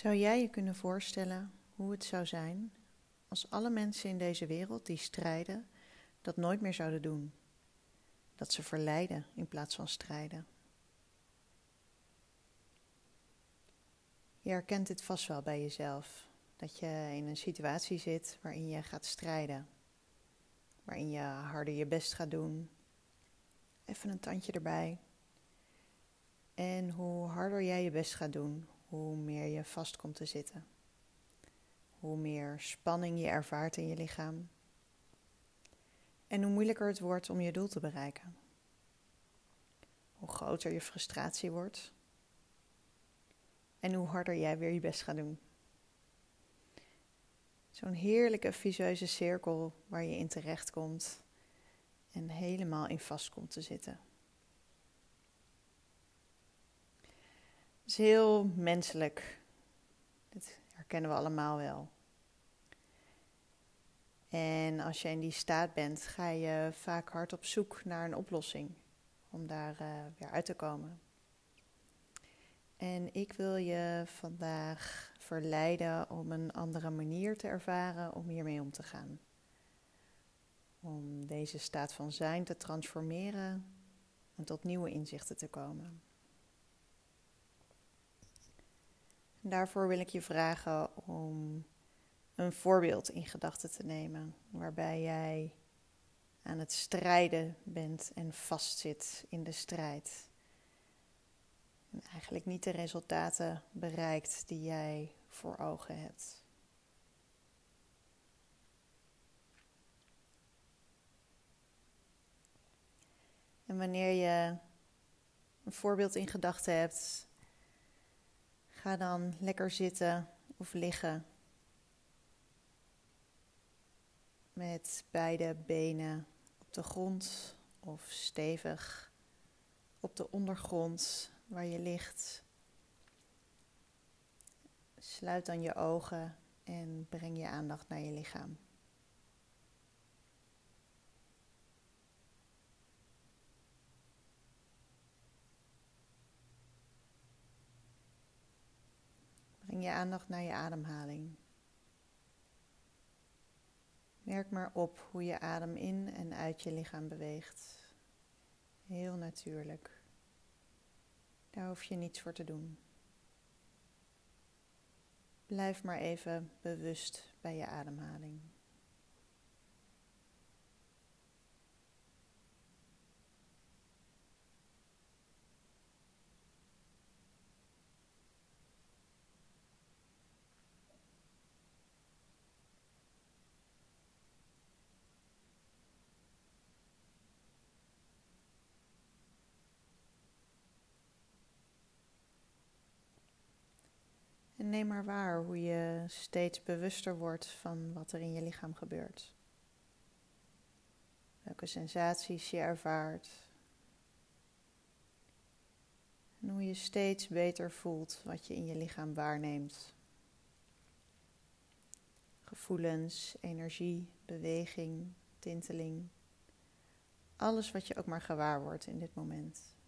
Zou jij je kunnen voorstellen hoe het zou zijn als alle mensen in deze wereld die strijden dat nooit meer zouden doen? Dat ze verleiden in plaats van strijden. Je herkent dit vast wel bij jezelf. Dat je in een situatie zit waarin je gaat strijden. Waarin je harder je best gaat doen. Even een tandje erbij. En hoe harder jij je best gaat doen, hoe meer je vast komt te zitten. Hoe meer spanning je ervaart in je lichaam. En hoe moeilijker het wordt om je doel te bereiken. Hoe groter je frustratie wordt. En hoe harder jij weer je best gaat doen. Zo'n heerlijke visueuze cirkel waar je in terecht komt en helemaal in vast komt te zitten. Is heel menselijk. Dat herkennen we allemaal wel. En als je in die staat bent, ga je vaak hard op zoek naar een oplossing om daar uh, weer uit te komen. En ik wil je vandaag verleiden om een andere manier te ervaren om hiermee om te gaan. Om deze staat van zijn te transformeren en tot nieuwe inzichten te komen. Daarvoor wil ik je vragen om een voorbeeld in gedachten te nemen, waarbij jij aan het strijden bent en vastzit in de strijd. En eigenlijk niet de resultaten bereikt die jij voor ogen hebt. En wanneer je een voorbeeld in gedachten hebt, Ga dan lekker zitten of liggen. Met beide benen op de grond of stevig op de ondergrond waar je ligt. Sluit dan je ogen en breng je aandacht naar je lichaam. Je aandacht naar je ademhaling. Merk maar op hoe je adem in en uit je lichaam beweegt. Heel natuurlijk. Daar hoef je niets voor te doen. Blijf maar even bewust bij je ademhaling. Neem maar waar hoe je steeds bewuster wordt van wat er in je lichaam gebeurt. Welke sensaties je ervaart. En hoe je steeds beter voelt wat je in je lichaam waarneemt. Gevoelens, energie, beweging, tinteling. Alles wat je ook maar gewaar wordt in dit moment.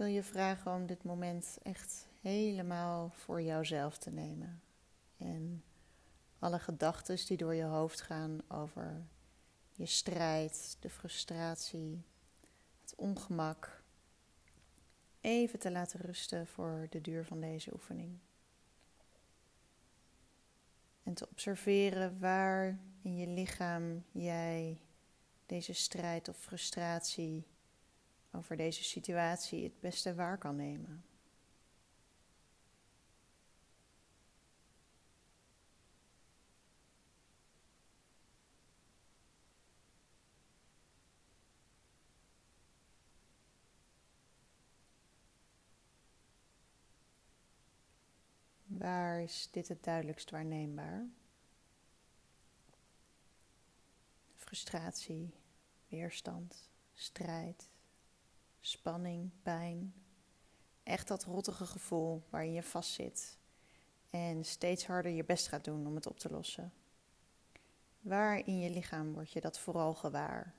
Wil je vragen om dit moment echt helemaal voor jouzelf te nemen. En alle gedachten die door je hoofd gaan over je strijd, de frustratie, het ongemak, even te laten rusten voor de duur van deze oefening. En te observeren waar in je lichaam jij deze strijd of frustratie over deze situatie het beste waar kan nemen. Waar is dit het duidelijkst waarneembaar? frustratie, weerstand, strijd, spanning, pijn. Echt dat rottige gevoel waarin je vastzit en steeds harder je best gaat doen om het op te lossen. Waar in je lichaam word je dat vooral gewaar?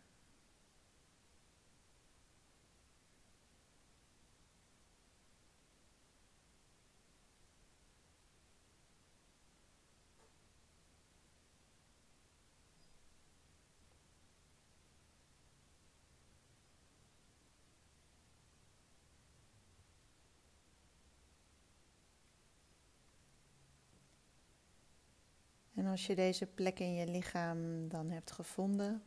Als je deze plek in je lichaam dan hebt gevonden,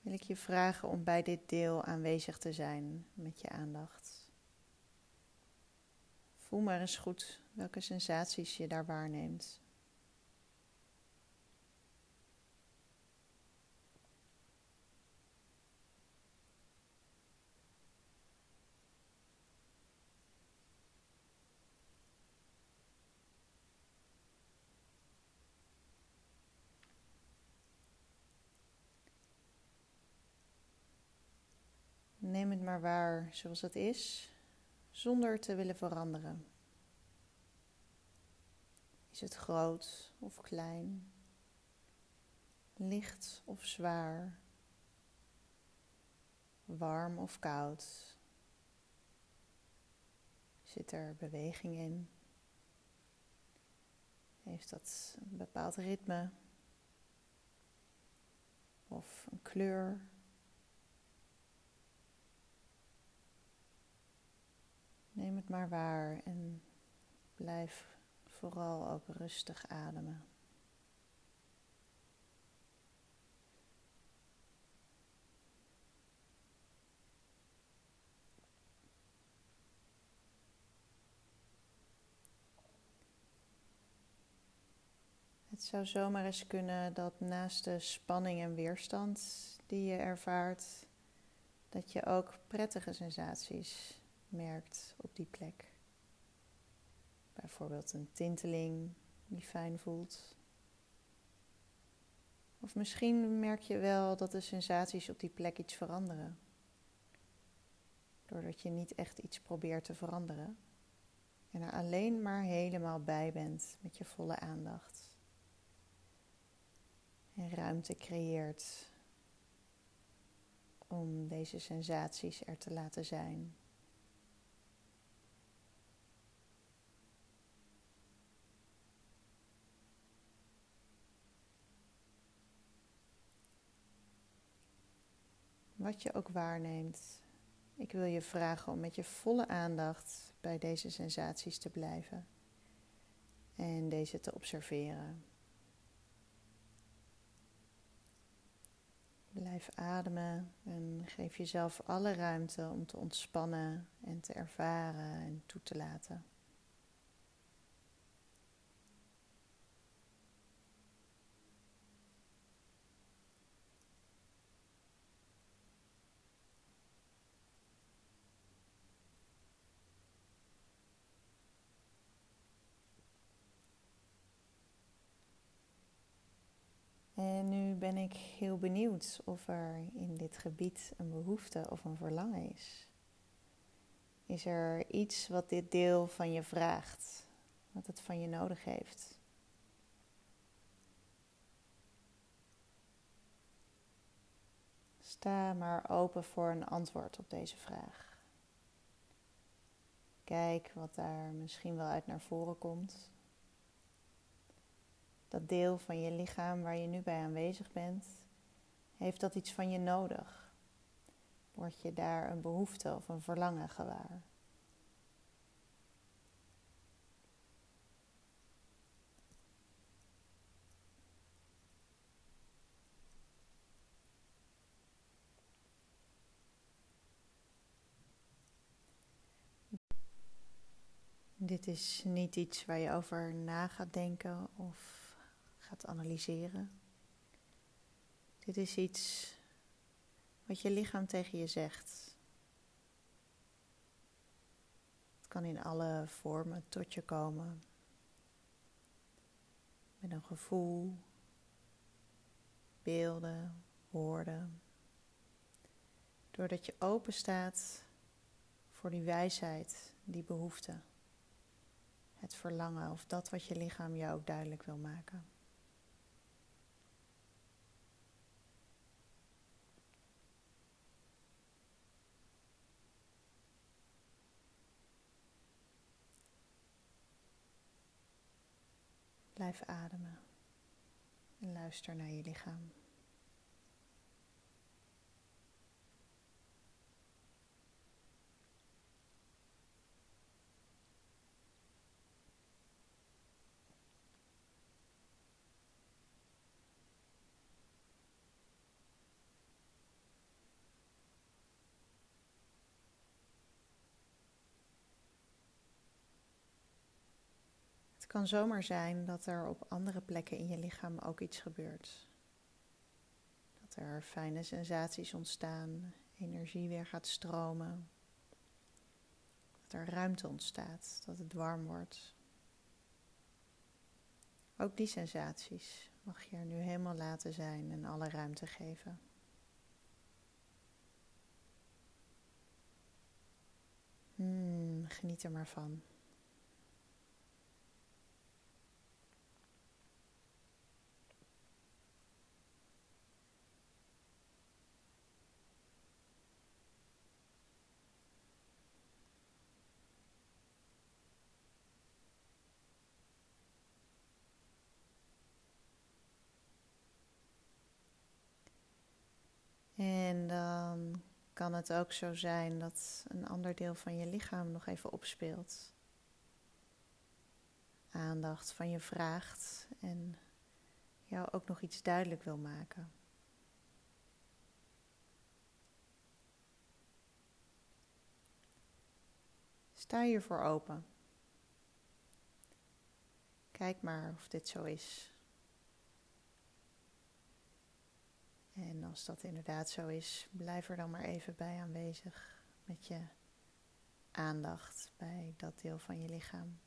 wil ik je vragen om bij dit deel aanwezig te zijn met je aandacht. Voel maar eens goed welke sensaties je daar waarneemt. Neem het maar waar zoals het is, zonder te willen veranderen. Is het groot of klein? Licht of zwaar? Warm of koud? Zit er beweging in? Heeft dat een bepaald ritme? Of een kleur? Neem het maar waar en blijf vooral ook rustig ademen. Het zou zomaar eens kunnen dat naast de spanning en weerstand die je ervaart, dat je ook prettige sensaties merkt op die plek. Bijvoorbeeld een tinteling die fijn voelt. Of misschien merk je wel dat de sensaties op die plek iets veranderen. Doordat je niet echt iets probeert te veranderen. En er alleen maar helemaal bij bent met je volle aandacht. En ruimte creëert om deze sensaties er te laten zijn. Wat je ook waarneemt. Ik wil je vragen om met je volle aandacht bij deze sensaties te blijven en deze te observeren. Blijf ademen en geef jezelf alle ruimte om te ontspannen en te ervaren en toe te laten. En nu ben ik heel benieuwd of er in dit gebied een behoefte of een verlangen is. Is er iets wat dit deel van je vraagt, wat het van je nodig heeft? Sta maar open voor een antwoord op deze vraag. Kijk wat daar misschien wel uit naar voren komt dat deel van je lichaam waar je nu bij aanwezig bent, heeft dat iets van je nodig? Word je daar een behoefte of een verlangen gewaar? Dit is niet iets waar je over na gaat denken of gaat analyseren. Dit is iets wat je lichaam tegen je zegt. Het kan in alle vormen tot je komen. Met een gevoel, beelden, woorden. Doordat je open staat voor die wijsheid, die behoefte, het verlangen of dat wat je lichaam jou ook duidelijk wil maken. Blijf ademen en luister naar je lichaam. Kan zomaar zijn dat er op andere plekken in je lichaam ook iets gebeurt. Dat er fijne sensaties ontstaan, energie weer gaat stromen. Dat er ruimte ontstaat, dat het warm wordt. Ook die sensaties mag je er nu helemaal laten zijn en alle ruimte geven. Hmm, geniet er maar van. En dan kan het ook zo zijn dat een ander deel van je lichaam nog even opspeelt. Aandacht van je vraagt en jou ook nog iets duidelijk wil maken. Sta hiervoor open. Kijk maar of dit zo is. En als dat inderdaad zo is, blijf er dan maar even bij aanwezig met je aandacht bij dat deel van je lichaam.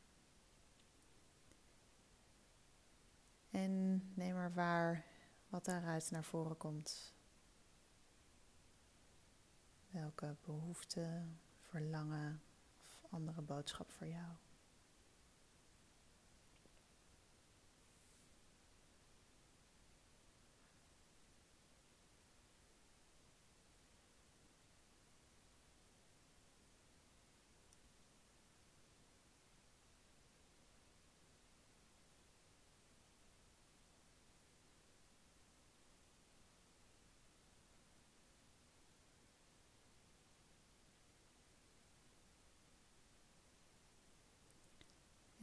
En neem maar waar wat daaruit naar voren komt. Welke behoefte, verlangen of andere boodschap voor jou.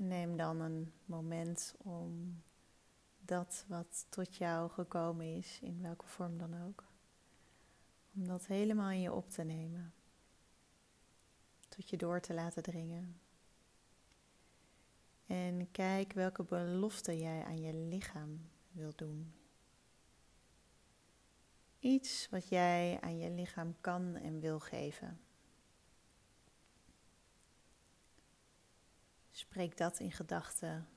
Neem dan een moment om dat wat tot jou gekomen is, in welke vorm dan ook, om dat helemaal in je op te nemen, tot je door te laten dringen. En kijk welke belofte jij aan je lichaam wilt doen. Iets wat jij aan je lichaam kan en wil geven. Spreek dat in gedachten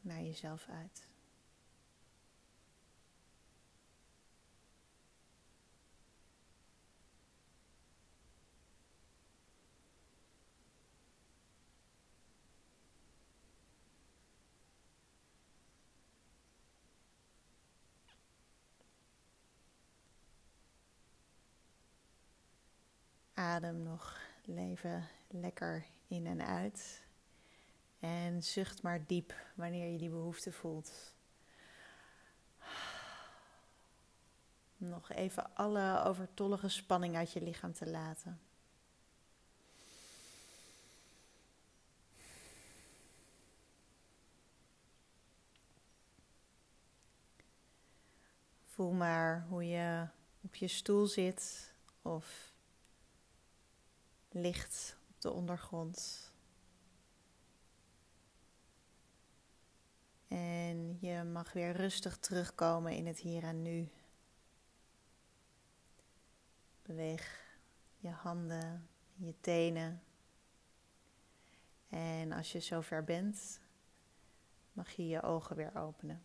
naar jezelf uit. Adem nog leven lekker in en uit. En zucht maar diep wanneer je die behoefte voelt. Nog even alle overtollige spanning uit je lichaam te laten. Voel maar hoe je op je stoel zit of ligt op de ondergrond. En je mag weer rustig terugkomen in het hier en nu. Beweeg je handen, je tenen. En als je zover bent, mag je je ogen weer openen.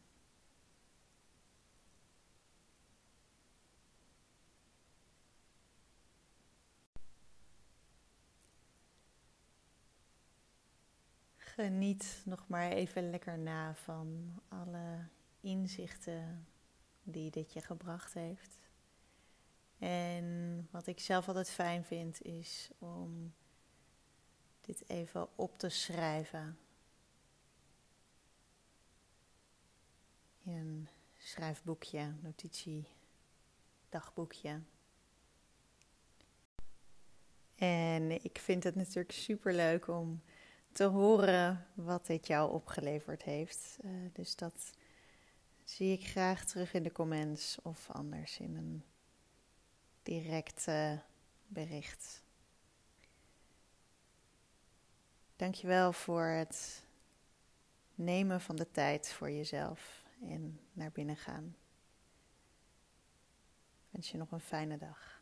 Geniet nog maar even lekker na van alle inzichten die dit je gebracht heeft. En wat ik zelf altijd fijn vind, is om dit even op te schrijven. In een schrijfboekje, notitie, dagboekje. En ik vind het natuurlijk super leuk om te horen wat dit jou opgeleverd heeft. Uh, dus dat zie ik graag terug in de comments of anders in een direct bericht. Dankjewel voor het nemen van de tijd voor jezelf en naar binnen gaan. Ik wens je nog een fijne dag.